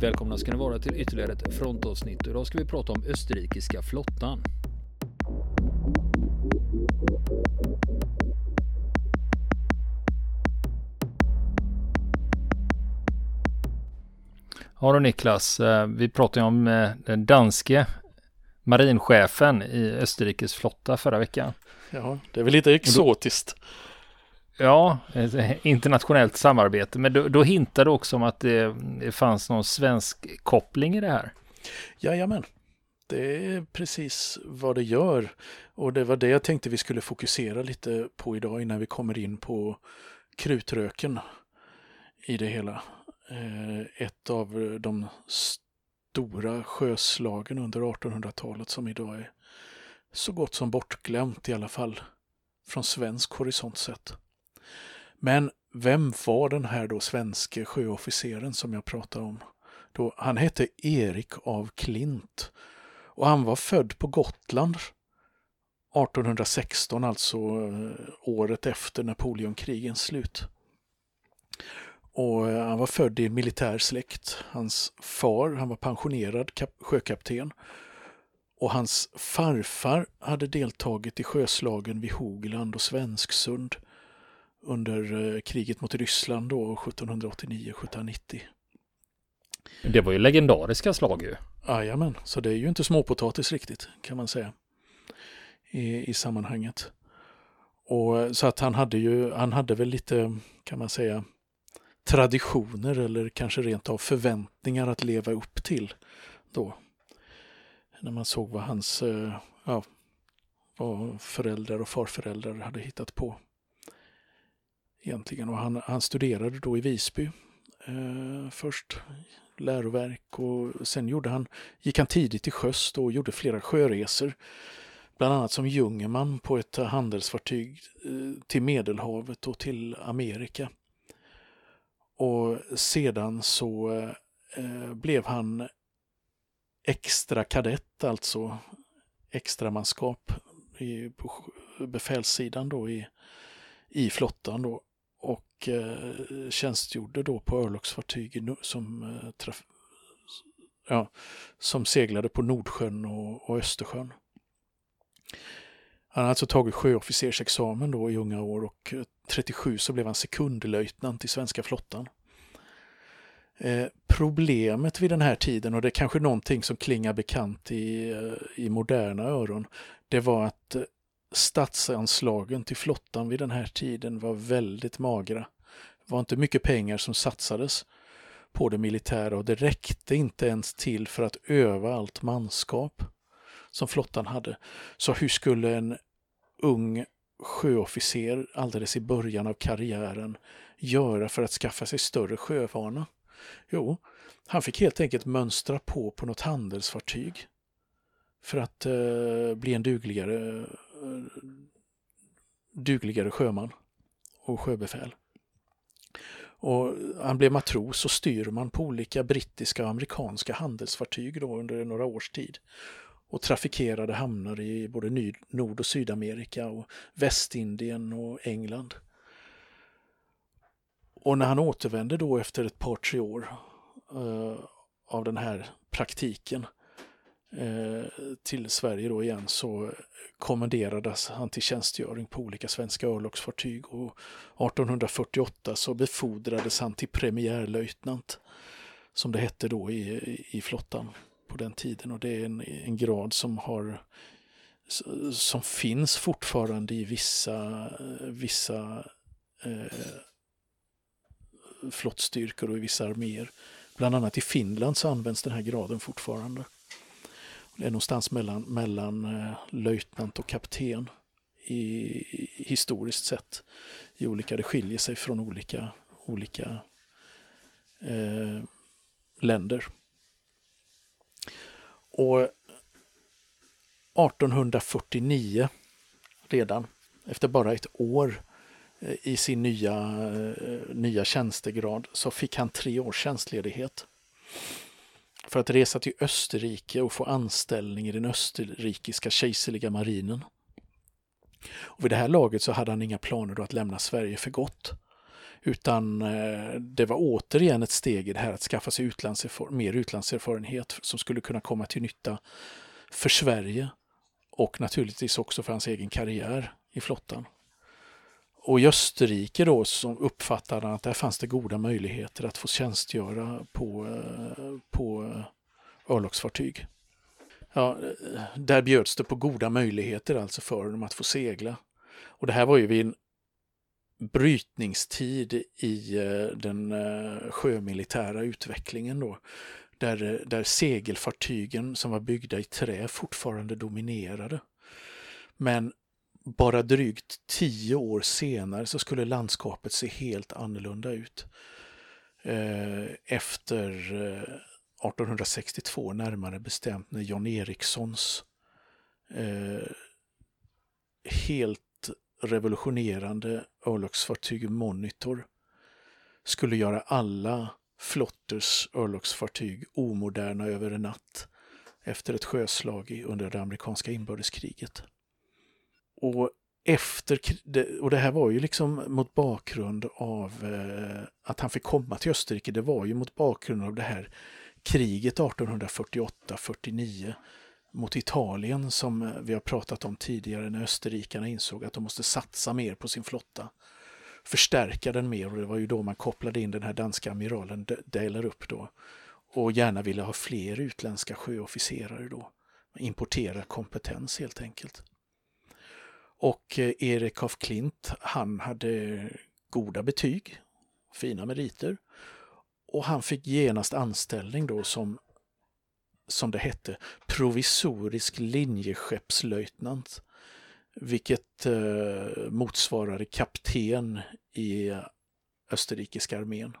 Välkomna ska ni vara till ytterligare ett frontavsnitt. Idag ska vi prata om österrikiska flottan. Ja då Niklas, eh, vi pratade om eh, den danske marinchefen i Österrikes flotta förra veckan. Ja, det är väl lite exotiskt. Ja, eh, internationellt samarbete. Men då, då hintade du också om att det, det fanns någon svensk koppling i det här. Jajamän, det är precis vad det gör. Och det var det jag tänkte vi skulle fokusera lite på idag innan vi kommer in på krutröken i det hela. Eh, ett av de stora sjöslagen under 1800-talet som idag är så gott som bortglömt i alla fall från svensk horisont sett. Men vem var den här då svenske sjöofficeren som jag pratar om? Då, han hette Erik av Klint och han var född på Gotland 1816, alltså eh, året efter Napoleonkrigens slut. Och eh, han var född i en militär släkt. Hans far, han var pensionerad sjökapten. Och hans farfar hade deltagit i sjöslagen vid Hogland och Svensksund under eh, kriget mot Ryssland då 1789-1790. Det var ju legendariska slag ju. Jajamän, så det är ju inte småpotatis riktigt kan man säga i, i sammanhanget. Och så att han hade ju, han hade väl lite, kan man säga, traditioner eller kanske rent av förväntningar att leva upp till då. När man såg vad hans, eh, ja, vad föräldrar och farföräldrar hade hittat på egentligen. Och han, han studerade då i Visby eh, först läroverk och sen gjorde han, gick han tidigt till sjöss och gjorde flera sjöresor. Bland annat som jungerman på ett handelsfartyg eh, till Medelhavet och till Amerika. Och sedan så eh, blev han extra kadett, alltså extramanskap i, på befälssidan då i, i flottan då och eh, tjänstgjorde då på örlogsfartyg som, eh, traf, ja, som seglade på Nordsjön och, och Östersjön. Han hade alltså tagit sjöofficersexamen då i unga år och eh, 37 så blev han sekundlöjtnant i svenska flottan. Eh, problemet vid den här tiden, och det är kanske någonting som klingar bekant i, eh, i moderna öron, det var att statsanslagen till flottan vid den här tiden var väldigt magra. Det var inte mycket pengar som satsades på det militära och det räckte inte ens till för att öva allt manskap som flottan hade. Så hur skulle en ung sjöofficer alldeles i början av karriären göra för att skaffa sig större sjövana? Jo, han fick helt enkelt mönstra på på något handelsfartyg för att eh, bli en dugligare, dugligare sjöman och sjöbefäl. Och han blev matros och styrman på olika brittiska och amerikanska handelsfartyg då under några års tid och trafikerade hamnar i både Nord och Sydamerika och Västindien och England. Och när han återvände då efter ett par, tre år uh, av den här praktiken Eh, till Sverige då igen så kommenderades han till tjänstgöring på olika svenska örlogsfartyg och 1848 så befordrades han till premiärlöjtnant som det hette då i, i flottan på den tiden och det är en, en grad som har som finns fortfarande i vissa, vissa eh, flottstyrkor och i vissa arméer. Bland annat i Finland så används den här graden fortfarande. Det är någonstans mellan, mellan eh, löjtnant och kapten i, historiskt sett. I olika, det skiljer sig från olika, olika eh, länder. Och 1849 redan, efter bara ett år, eh, i sin nya, eh, nya tjänstegrad så fick han tre års tjänstledighet för att resa till Österrike och få anställning i den österrikiska kejserliga marinen. Och vid det här laget så hade han inga planer då att lämna Sverige för gott. Utan eh, det var återigen ett steg i det här att skaffa sig utlandserfor mer utlandserfarenhet som skulle kunna komma till nytta för Sverige och naturligtvis också för hans egen karriär i flottan. Och i Österrike då så uppfattade han att där fanns det goda möjligheter att få tjänstgöra på, eh, på eh, örlogsfartyg. Ja, eh, där bjöds det på goda möjligheter alltså för dem att få segla. Och det här var ju vid en brytningstid i den sjömilitära utvecklingen då. Där, där segelfartygen som var byggda i trä fortfarande dominerade. Men bara drygt tio år senare så skulle landskapet se helt annorlunda ut. Eh, efter eh, 1862 närmare bestämt när John Erikssons eh, helt revolutionerande örlogsfartyg Monitor skulle göra alla flotters örlogsfartyg omoderna över en natt efter ett sjöslag under det amerikanska inbördeskriget. Och efter, och det här var ju liksom mot bakgrund av eh, att han fick komma till Österrike, det var ju mot bakgrund av det här kriget 1848-49 mot Italien som vi har pratat om tidigare när österrikarna insåg att de måste satsa mer på sin flotta. Förstärka den mer och det var ju då man kopplade in den här danska amiralen Dalerup då. Och gärna ville ha fler utländska sjöofficerare då. Importera kompetens helt enkelt. Och eh, Erik af Klint, han hade goda betyg, fina meriter. Och han fick genast anställning då som som det hette, provisorisk linjeskeppslöjtnant, vilket eh, motsvarade kapten i österrikiska armén.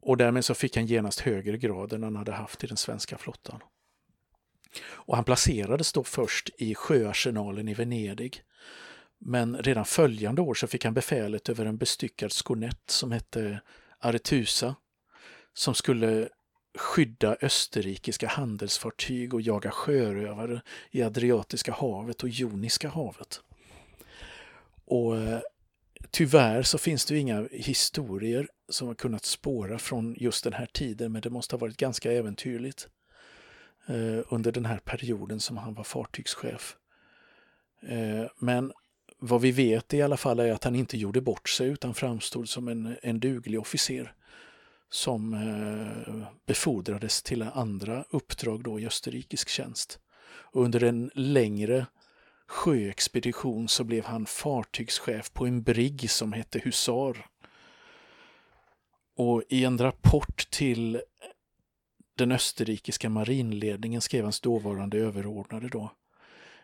Och därmed så fick han genast högre grad än han hade haft i den svenska flottan. Och han placerades då först i sjöarsenalen i Venedig. Men redan följande år så fick han befälet över en bestyckad skonett som hette Aretusa som skulle skydda österrikiska handelsfartyg och jaga sjörövare i Adriatiska havet och Joniska havet. Och eh, Tyvärr så finns det inga historier som har kunnat spåra från just den här tiden men det måste ha varit ganska äventyrligt Eh, under den här perioden som han var fartygschef. Eh, men vad vi vet i alla fall är att han inte gjorde bort sig utan framstod som en, en duglig officer som eh, befordrades till andra uppdrag då i österrikisk tjänst. Och under en längre sjöexpedition så blev han fartygschef på en brigg som hette Husar. Och i en rapport till den österrikiska marinledningen skrev hans dåvarande överordnade då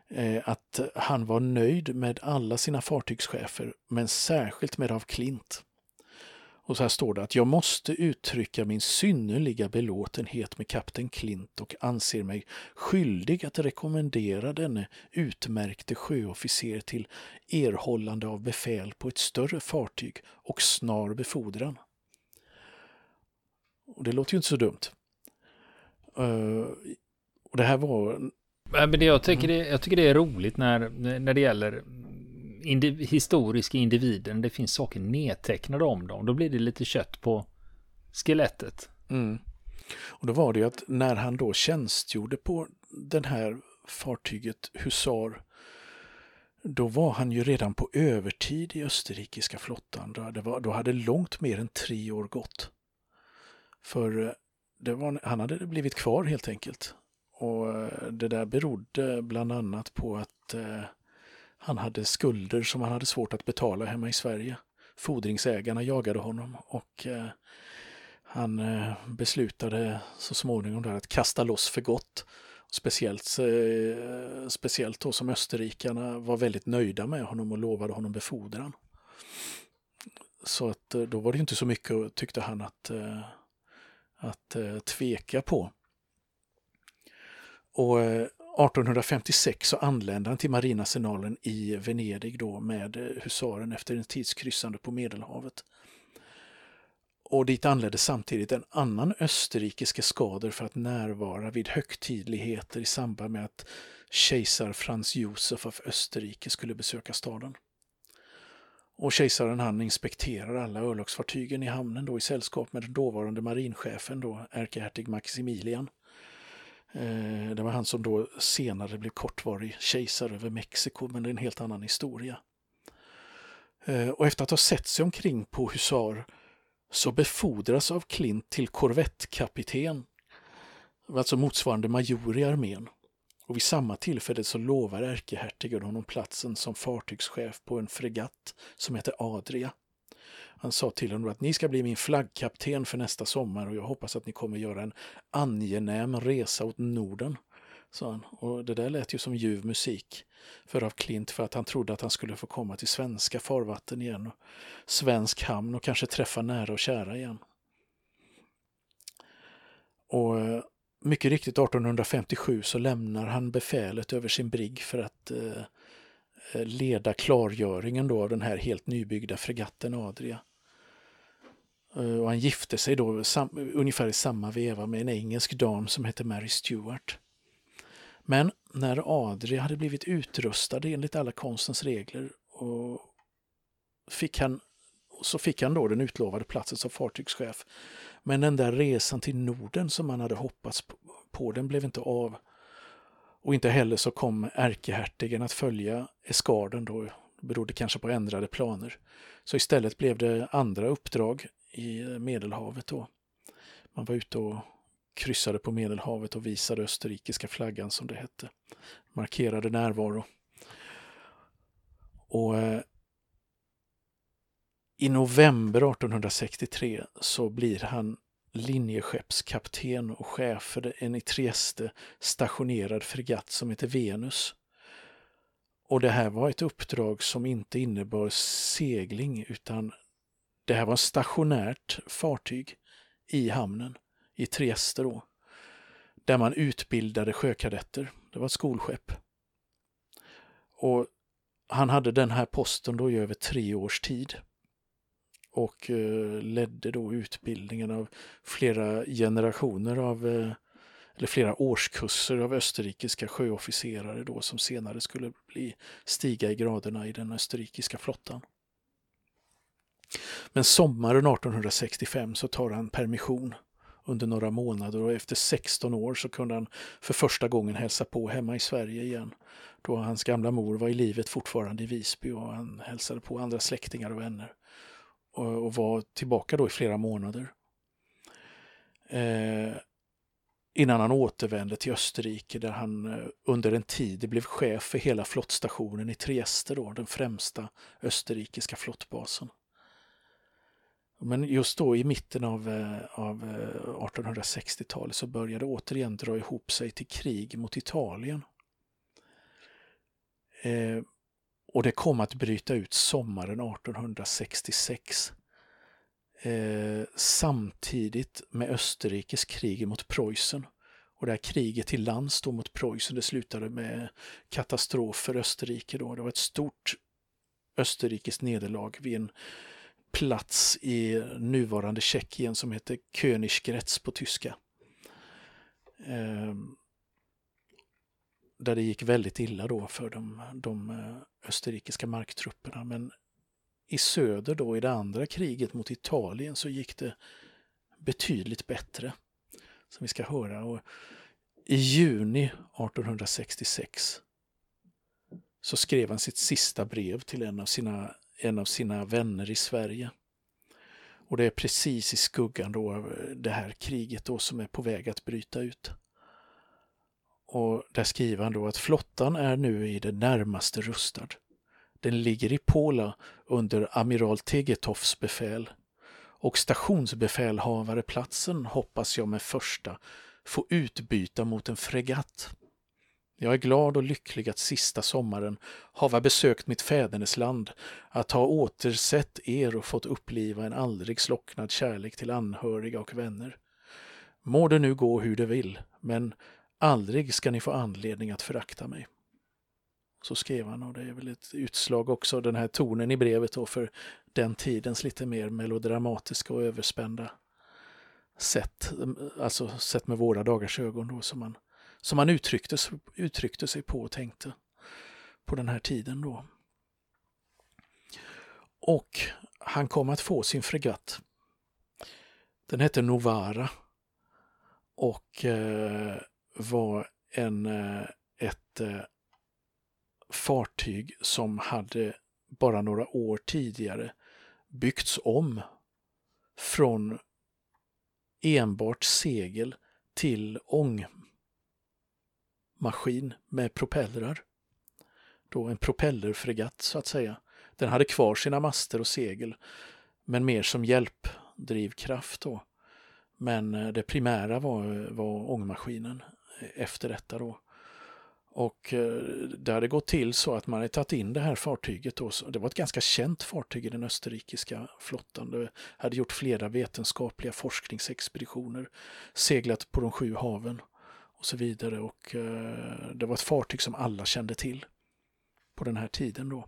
eh, att han var nöjd med alla sina fartygschefer, men särskilt med av Klint. Och så här står det att jag måste uttrycka min synnerliga belåtenhet med kapten Klint och anser mig skyldig att rekommendera denne utmärkte sjöofficer till erhållande av befäl på ett större fartyg och snar befordran. Och det låter ju inte så dumt. Uh, och det här var... Men det jag, tycker det, jag tycker det är roligt när, när det gäller indiv historiska individen, det finns saker nedtecknade om dem. Då blir det lite kött på skelettet. Mm. Och då var det ju att när han då tjänstgjorde på den här fartyget Husar då var han ju redan på övertid i österrikiska flottan. Då hade, då hade långt mer än tre år gått. För eh, var, han hade blivit kvar helt enkelt. Och eh, det där berodde bland annat på att eh, han hade skulder som han hade svårt att betala hemma i Sverige. Fordringsägarna jagade honom och eh, han eh, beslutade så småningom där att kasta loss för gott. Speciellt, eh, speciellt då som österrikarna var väldigt nöjda med honom och lovade honom befordran. Så att eh, då var det inte så mycket, tyckte han, att, eh, att eh, tveka på. Och eh, 1856 så anlände han till marinasenalen i Venedig då med eh, husaren efter en tidskryssande på Medelhavet. Och dit anlände samtidigt en annan österrikisk skader för att närvara vid högtidligheter i samband med att kejsar Frans Josef av Österrike skulle besöka staden. Och kejsaren han inspekterar alla örlogsfartygen i hamnen då i sällskap med den dåvarande marinchefen då, ärkehertig Maximilian. Eh, det var han som då senare blev kortvarig kejsare över Mexiko, men det är en helt annan historia. Eh, och efter att ha sett sig omkring på husar så befordras av Klint till korvettkapten, alltså motsvarande major i armén. Och vid samma tillfälle så lovar ärkehertigen honom platsen som fartygschef på en fregatt som heter Adria. Han sa till honom att ni ska bli min flaggkapten för nästa sommar och jag hoppas att ni kommer göra en angenäm resa åt Norden. Sa han. Och det där lät ju som ljuv musik för av Klint för att han trodde att han skulle få komma till svenska farvatten igen och svensk hamn och kanske träffa nära och kära igen. Och eh, mycket riktigt 1857 så lämnar han befälet över sin brigg för att eh, eh, leda klargöringen då av den här helt nybyggda fregatten Adria. Eh, och han gifte sig då sam, ungefär i samma veva med en engelsk dam som hette Mary Stuart. Men när Adria hade blivit utrustad enligt alla konstens regler och fick han, så fick han då den utlovade platsen som fartygschef. Men den där resan till Norden som han hade hoppats på, den blev inte av. Och inte heller så kom ärkehertigen att följa eskaden då, det berodde kanske på ändrade planer. Så istället blev det andra uppdrag i Medelhavet då. Man var ute och kryssade på Medelhavet och visade österrikiska flaggan som det hette. Markerade närvaro. Och eh, i november 1863 så blir han linjeskeppskapten och chef för en i Trieste stationerad fregatt som heter Venus. Och det här var ett uppdrag som inte innebar segling utan det här var stationärt fartyg i hamnen i Trieste då, där man utbildade sjökadetter. Det var ett skolskepp. Och han hade den här posten då i över tre års tid och eh, ledde då utbildningen av flera generationer av eh, eller flera årskurser av österrikiska sjöofficerare då som senare skulle bli stiga i graderna i den österrikiska flottan. Men sommaren 1865 så tar han permission under några månader och efter 16 år så kunde han för första gången hälsa på hemma i Sverige igen. Då hans gamla mor var i livet fortfarande i Visby och han hälsade på andra släktingar och vänner. Eh, och, och var tillbaka då i flera månader. Eh, innan han återvände till Österrike där han eh, under en tid blev chef för hela flottstationen i Trieste, då, den främsta österrikiska flottbasen. Men just då i mitten av, eh, av eh, 1860-talet så började det återigen dra ihop sig till krig mot Italien. Eh, och det kom att bryta ut sommaren 1866. Eh, samtidigt med Österrikes krig mot Preussen. Och det här kriget till lands då mot Preussen det slutade med katastrof för Österrike. Då. Det var ett stort Österrikes nederlag vid en plats i nuvarande Tjeckien som heter Königgrätz på tyska. Eh, där det gick väldigt illa då för de, de eh, österrikiska marktrupperna. Men i söder då i det andra kriget mot Italien så gick det betydligt bättre. Som vi ska höra. Och I juni 1866 så skrev han sitt sista brev till en av sina en av sina vänner i Sverige. Och det är precis i skuggan då av eh, det här kriget då som är på väg att bryta ut. Och där skriver han då att flottan är nu i det närmaste rustad. Den ligger i Pola under amiral Tegetoffs befäl och stationsbefälhavareplatsen hoppas jag med första få utbyta mot en fregatt. Jag är glad och lycklig att sista sommaren hava besökt mitt fädernesland, att ha återsett er och fått uppliva en aldrig slocknad kärlek till anhöriga och vänner. Må det nu gå hur det vill, men aldrig ska ni få anledning att förakta mig. Så skrev han och det är väl ett utslag också, den här tonen i brevet då för den tidens lite mer melodramatiska och överspända sätt, alltså sett med våra dagars ögon då som man som man uttryckte, uttryckte sig på och tänkte på den här tiden då. Och han kom att få sin fregatt. Den hette Novara och eh, var en, eh, ett eh, fartyg som hade bara några år tidigare byggts om från enbart segel till ångmaskin med propellrar. Då en propellerfregatt så att säga. Den hade kvar sina master och segel men mer som hjälpdrivkraft då. Men eh, det primära var, var ångmaskinen efter detta då. Och eh, det hade gått till så att man hade tagit in det här fartyget. Då. Det var ett ganska känt fartyg i den österrikiska flottan. Det hade gjort flera vetenskapliga forskningsexpeditioner, seglat på de sju haven och så vidare. Och eh, det var ett fartyg som alla kände till på den här tiden då.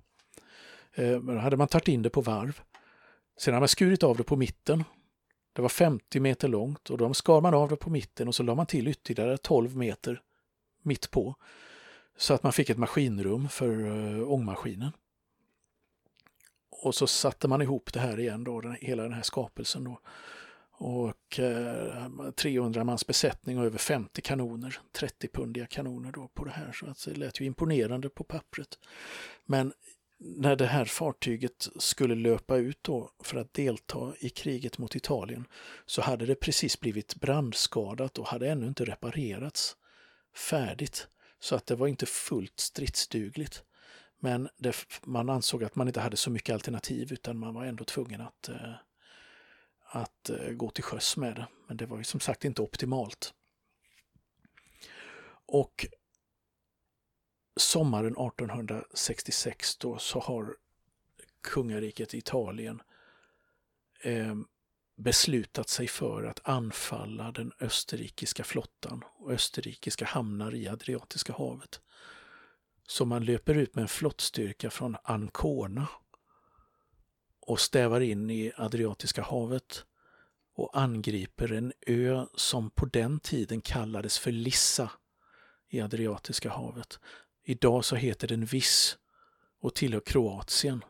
Eh, men då hade man tagit in det på varv. Sen hade man skurit av det på mitten. Det var 50 meter långt och då skar man av det på mitten och så la man till ytterligare 12 meter mitt på. Så att man fick ett maskinrum för eh, ångmaskinen. Och så satte man ihop det här igen då, den, hela den här skapelsen då. Och eh, 300 mans besättning och över 50 kanoner, 30-pundiga kanoner då på det här. Så att det lät ju imponerande på pappret. Men när det här fartyget skulle löpa ut då för att delta i kriget mot Italien så hade det precis blivit brandskadat och hade ännu inte reparerats färdigt. Så att det var inte fullt stridsdugligt. Men det, man ansåg att man inte hade så mycket alternativ utan man var ändå tvungen att, eh, att eh, gå till sjöss med det. Men det var ju som sagt inte optimalt. Och sommaren 1866 då så har kungariket Italien eh, beslutat sig för att anfalla den österrikiska flottan och österrikiska hamnar i Adriatiska havet. Så man löper ut med en flottstyrka från Ancona och stävar in i Adriatiska havet och angriper en ö som på den tiden kallades för Lissa i Adriatiska havet. Idag så heter den Viss och tillhör Kroatien.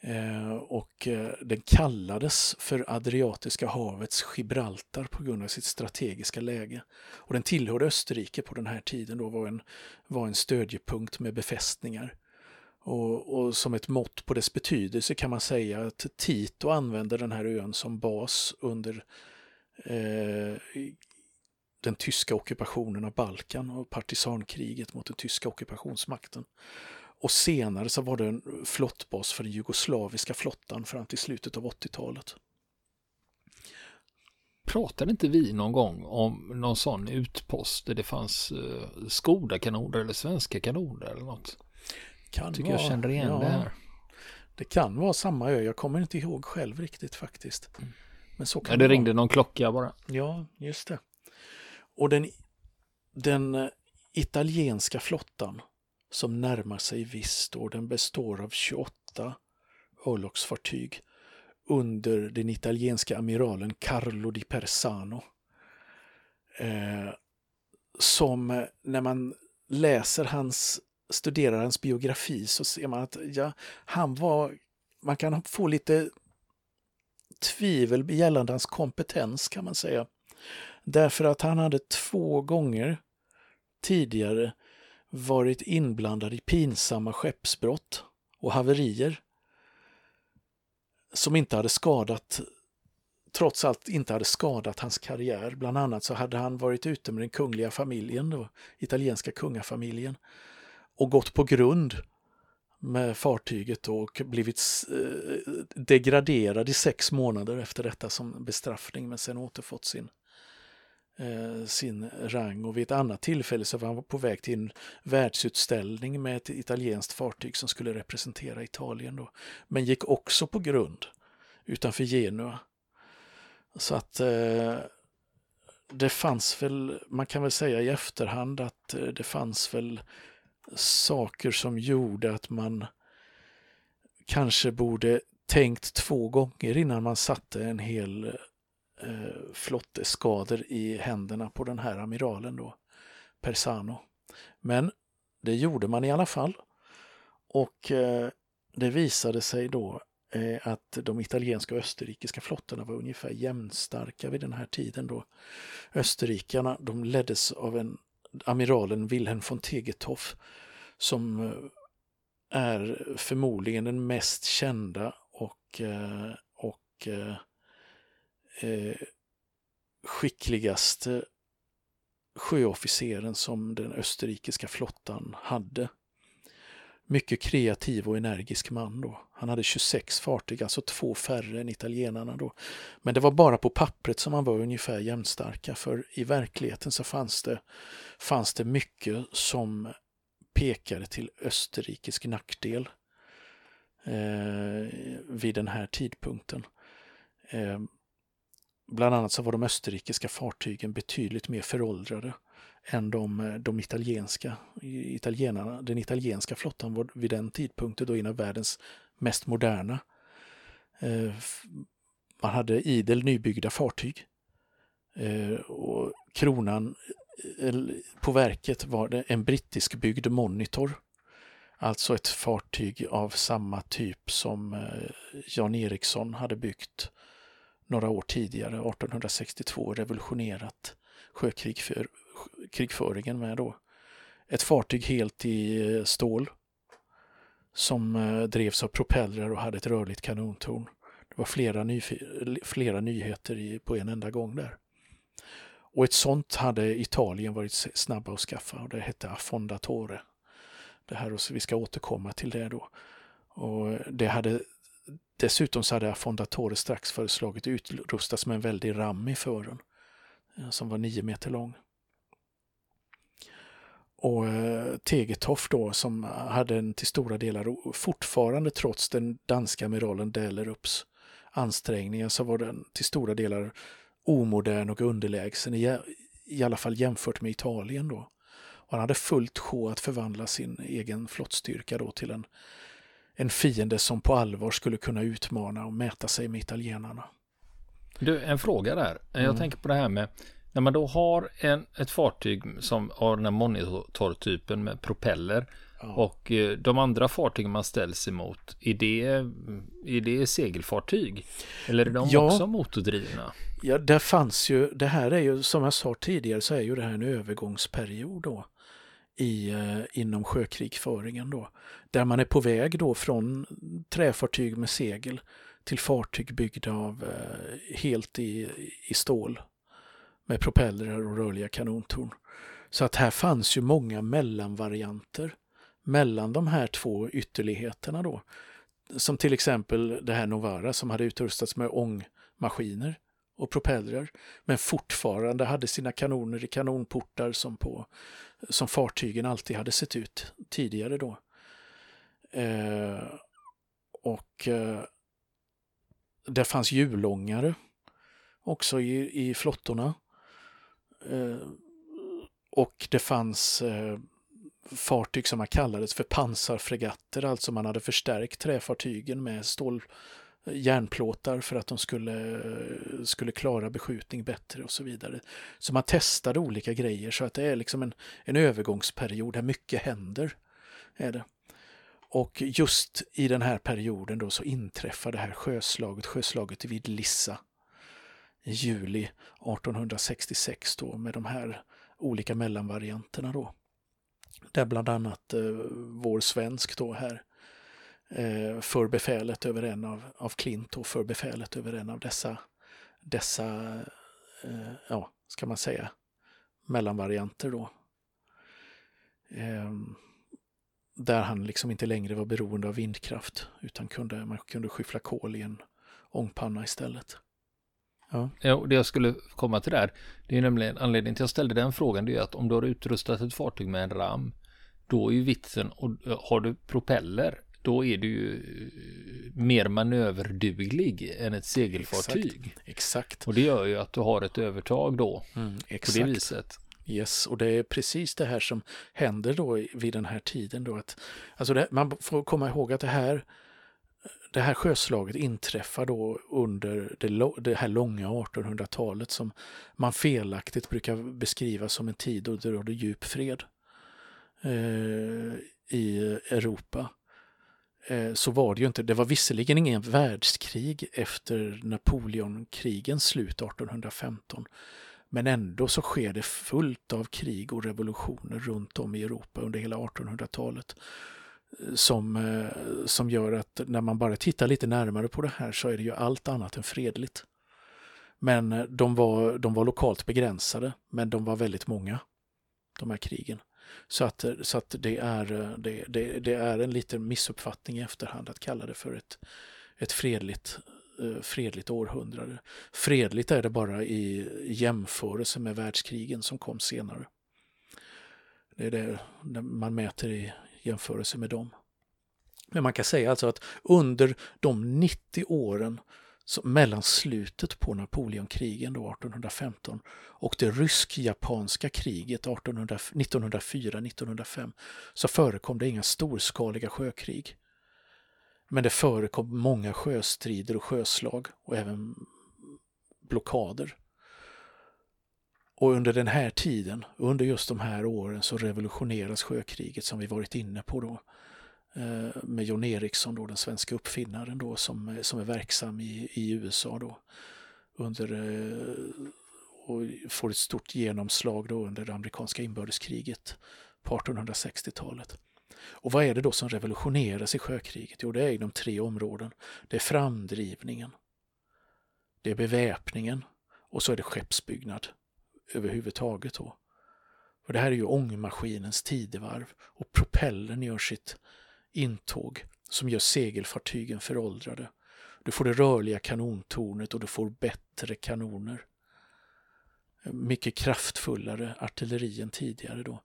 Eh, och eh, den kallades för Adriatiska havets Gibraltar på grund av sitt strategiska läge. Och den tillhörde Österrike på den här tiden då var en, var en stödjepunkt med befästningar. Och, och, som ett mått på dess betydelse kan man säga att Tito använde den här ön som bas under eh, den tyska ockupationen av Balkan och partisankriget mot den tyska ockupationsmakten. Och senare så var det en flottbas för den jugoslaviska flottan fram till slutet av 80-talet. Pratade inte vi någon gång om någon sån utpost där det fanns uh, Skoda-kanoner eller svenska kanoner eller något? Kan jag tycker vara, jag känner igen ja, det här. Det kan vara samma ö, jag kommer inte ihåg själv riktigt faktiskt. Mm. Men så kan ja, det, det ringde någon klocka bara. Ja, just det. Och den, den eh, italienska flottan som närmar sig Vist den består av 28 örlogsfartyg under den italienska amiralen Carlo di Persano. Eh, som eh, när man läser hans, studerar hans biografi så ser man att ja, han var, man kan få lite tvivel gällande hans kompetens kan man säga. Därför att han hade två gånger tidigare varit inblandad i pinsamma skeppsbrott och haverier som inte hade skadat, trots allt inte hade skadat hans karriär. Bland annat så hade han varit ute med den kungliga familjen, då, italienska kungafamiljen, och gått på grund med fartyget och blivit eh, degraderad i sex månader efter detta som bestraffning men sen återfått sin Eh, sin rang och vid ett annat tillfälle så var han på väg till en världsutställning med ett italienskt fartyg som skulle representera Italien då, men gick också på grund utanför Genua. Så att eh, det fanns väl, man kan väl säga i efterhand att eh, det fanns väl saker som gjorde att man kanske borde tänkt två gånger innan man satte en hel eh, flotteskador i händerna på den här amiralen då, Persano. Men det gjorde man i alla fall. Och eh, det visade sig då eh, att de italienska och österrikiska flottorna var ungefär jämnstarka vid den här tiden då. Österrikarna de leddes av en amiralen Wilhelm von Tegetoff som eh, är förmodligen den mest kända och, eh, och eh, eh, skickligaste sjöofficeren som den österrikiska flottan hade. Mycket kreativ och energisk man då. Han hade 26 fartyg, alltså två färre än italienarna då. Men det var bara på pappret som han var ungefär jämnstarka för i verkligheten så fanns det, fanns det mycket som pekade till österrikisk nackdel eh, vid den här tidpunkten. Eh, bland annat så var de österrikiska fartygen betydligt mer föråldrade än de, eh, de italienska. Italienarna, den italienska flottan var vid den tidpunkten då en av världens mest moderna. Eh, man hade idel nybyggda fartyg. Eh, och kronan på verket var det en brittisk byggd Monitor. Alltså ett fartyg av samma typ som Jan Eriksson hade byggt några år tidigare, 1862, revolutionerat sjökrigföringen med då. Ett fartyg helt i eh, stål som eh, drevs av propellrar och hade ett rörligt kanontorn. Det var flera, ny, flera nyheter i, på en enda gång där. Och ett sånt hade Italien varit snabba att skaffa och det hette Affondatore. Det här, och vi ska återkomma till det då. Och det hade Dessutom så hade Affondatore strax föreslagit utrustas med en väldig ram i fören eh, som var nio meter lång. Och eh, Tegetoft Tegetoff då som hade en till stora delar fortfarande trots den danska amiralen Dellerups ansträngningar så var den till stora delar omodern och underlägsen i, i alla fall jämfört med Italien då. Och han hade fullt sjå att förvandla sin egen flottstyrka då till en en fiende som på allvar skulle kunna utmana och mäta sig med italienarna. Du, en fråga där. Jag mm. tänker på det här med när man då har en, ett fartyg som har den här monitortypen med propeller ja. och eh, de andra fartygen man ställs emot, är det, är det segelfartyg? Eller är de ja. också motordrivna? Ja, det fanns ju, det här är ju som jag sa tidigare så är ju det här en övergångsperiod då i, eh, inom sjökrigföringen då. Där man är på väg då från träfartyg med segel till fartyg byggda av eh, helt i, i stål med propellrar och rörliga kanontorn. Så att här fanns ju många mellanvarianter mellan de här två ytterligheterna då. Som till exempel det här Novara som hade utrustats med ångmaskiner och propellrar men fortfarande hade sina kanoner i kanonportar som, på, som fartygen alltid hade sett ut tidigare då. Eh, och eh, det fanns hjulångare också i, i flottorna. Eh, och det fanns eh, fartyg som man kallades för pansarfregatter, alltså man hade förstärkt träfartygen med stål, järnplåtar för att de skulle, skulle klara beskjutning bättre och så vidare. Så man testade olika grejer så att det är liksom en, en övergångsperiod där mycket händer. Är det. Och just i den här perioden då så inträffar det här sjöslaget, sjöslaget vid Lissa i juli 1866 då med de här olika mellanvarianterna då. Där bland annat eh, vår svensk då här eh, Eh, för befälet över en av, av Klint och för befälet över en av dessa, dessa eh, ja, ska man säga, mellanvarianter då. Eh, där han liksom inte längre var beroende av vindkraft utan kunde, man kunde skyffla kol i en ångpanna istället. Ja. ja, det jag skulle komma till där, det är nämligen anledningen till att jag ställde den frågan, det är att om du har utrustat ett fartyg med en ram, då är ju vitsen, och eh, har du propeller, då är du ju eh, mer manöverduglig än ett segelfartyg. Exakt. Exakt. Och det gör ju att du har ett övertag då. Mm, på det viset. Yes, och det är precis det här som händer då vid den här tiden. Då att, alltså det, man får komma ihåg att det här, det här sjöslaget inträffar då under det, det här långa 1800-talet som man felaktigt brukar beskriva som en tid då det rådde djup fred eh, i Europa. Eh, så var det ju inte, det var visserligen ingen världskrig efter Napoleonkrigens slut 1815. Men ändå så sker det fullt av krig och revolutioner runt om i Europa under hela 1800-talet. Eh, som, eh, som gör att när man bara tittar lite närmare på det här så är det ju allt annat än fredligt. Men de var, de var lokalt begränsade, men de var väldigt många, de här krigen. Så att, så att det, är, det, det, det är en liten missuppfattning i efterhand att kalla det för ett, ett fredligt eh, fredligt århundrade. Fredligt är det bara i jämförelse med världskrigen som kom senare. Det är det man mäter i jämförelse med dem. Men man kan säga alltså att under de 90 åren mellan slutet på Napoleonkrigen då 1815 och det rysk-japanska kriget 1904-1905 så förekom det inga storskaliga sjökrig. Men det förekom många sjöstrider och sjöslag och även blockader. Och under den här tiden, under just de här åren, så revolutioneras sjökriget som vi varit inne på då. Eh, med John Eriksson, då, den svenska uppfinnaren då, som, som är verksam i, i USA då. Under, eh, och får ett stort genomslag då under det amerikanska inbördeskriget på 1860-talet. Och vad är det då som revolutioneras i sjökriget? Jo, det är inom tre områden. Det är framdrivningen, det är beväpningen och så är det skeppsbyggnad överhuvudtaget. Då. Och det här är ju ångmaskinens tidevarv och propellern gör sitt intåg som gör segelfartygen föråldrade. Du får det rörliga kanontornet och du får bättre kanoner. Mycket kraftfullare artilleri än tidigare då.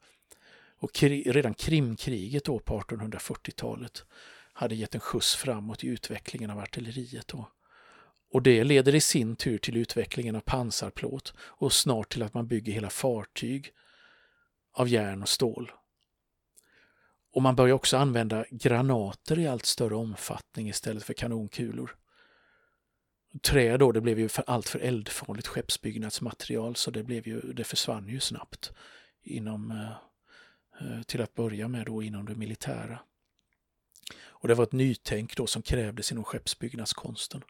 Och kri redan Krimkriget då på 1840-talet hade gett en skjuts framåt i utvecklingen av artilleriet. Då. Och det leder i sin tur till utvecklingen av pansarplåt och snart till att man bygger hela fartyg av järn och stål. Och man börjar också använda granater i allt större omfattning istället för kanonkulor. Trä då, det blev ju för allt för eldfarligt skeppsbyggnadsmaterial så det, blev ju, det försvann ju snabbt inom eh, eh, till att börja med då inom det militära. Och det var ett nytänk då som krävdes inom skeppsbyggnadskonsten.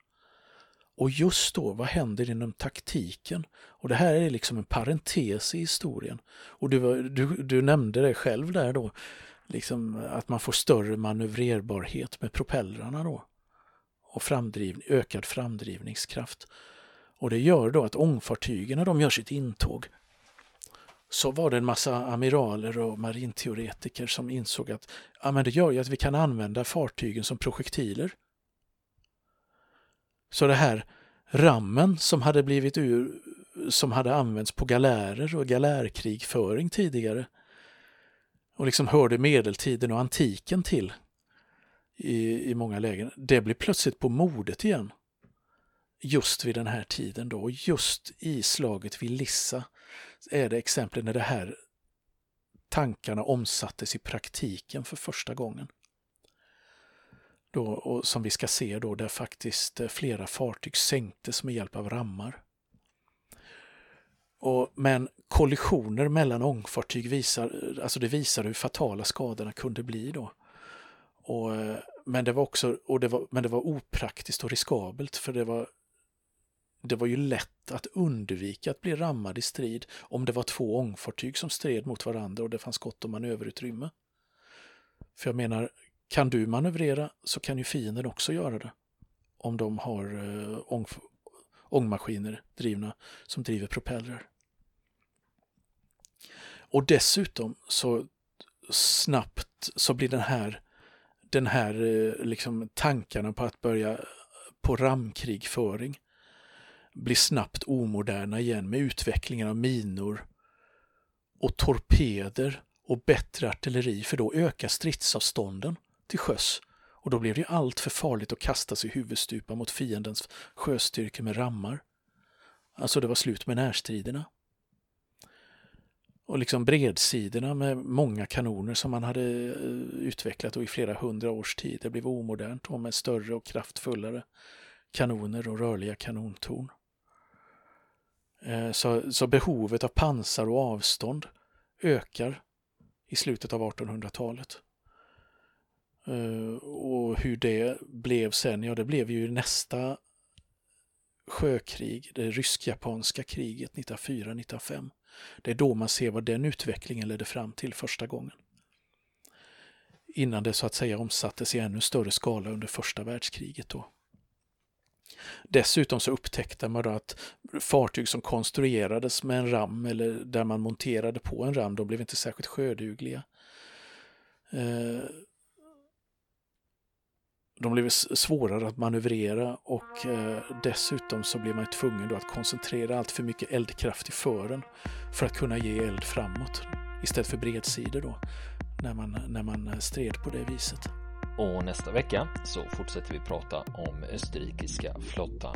Och just då, vad händer inom taktiken? Och det här är liksom en parentes i historien. Och du, du, du nämnde det själv där då, liksom att man får större manövrerbarhet med propellrarna då. Och framdrivning, ökad framdrivningskraft. Och det gör då att ångfartygen när de gör sitt intåg så var det en massa amiraler och marinteoretiker som insåg att ja, men det gör ju att vi kan använda fartygen som projektiler. Så det här rammen som hade blivit ur, som hade använts på galärer och galärkrigföring tidigare och liksom hörde medeltiden och antiken till i, i många lägen, det blir plötsligt på modet igen. Just vid den här tiden då, just i slaget vid Lissa är det exempel när det här tankarna omsattes i praktiken för första gången. Då, och som vi ska se då, där faktiskt eh, flera fartyg sänktes med hjälp av rammar. Och, men kollisioner mellan ångfartyg visar, alltså det visar hur fatala skadorna kunde bli då. Och, eh, men, det var också, och det var, men det var opraktiskt och riskabelt för det var det var ju lätt att undvika att bli rammad i strid om det var två ångfartyg som stred mot varandra och det fanns gott om manöverutrymme. För jag menar, kan du manövrera så kan ju fienden också göra det. Om de har eh, ång, ångmaskiner drivna som driver propellrar. Och dessutom så snabbt så blir den här, den här eh, liksom tankarna på att börja på ramkrigföring blir snabbt omoderna igen med utvecklingen av minor och torpeder och bättre artilleri för då ökar stridsavstånden till sjöss och då blir det allt för farligt att kasta sig huvudstupa mot fiendens sjöstyrka med rammar. Alltså det var slut med närstriderna. Och liksom bredsidorna med många kanoner som man hade eh, utvecklat och i flera hundra års tid. Det blev omodernt och med större och kraftfullare kanoner och rörliga kanontorn. Eh, så, så behovet av pansar och avstånd ökar i slutet av 1800-talet. Eh, och hur det blev sen, ja det blev ju nästa sjökrig, det rysk-japanska kriget 1904-1905. Det är då man ser vad den utvecklingen ledde fram till första gången. Innan det så att säga omsattes i ännu större skala under första världskriget. Då. Dessutom så upptäckte man då att fartyg som konstruerades med en ram eller där man monterade på en ram, de blev inte särskilt sjödugliga. Eh, de blev svårare att manövrera och eh, dessutom så blev man tvungen då att koncentrera allt för mycket eldkraft i fören för att kunna ge eld framåt istället för bredsidor då när man, när man eh, stred på det viset. Och nästa vecka så fortsätter vi prata om österrikiska flottan.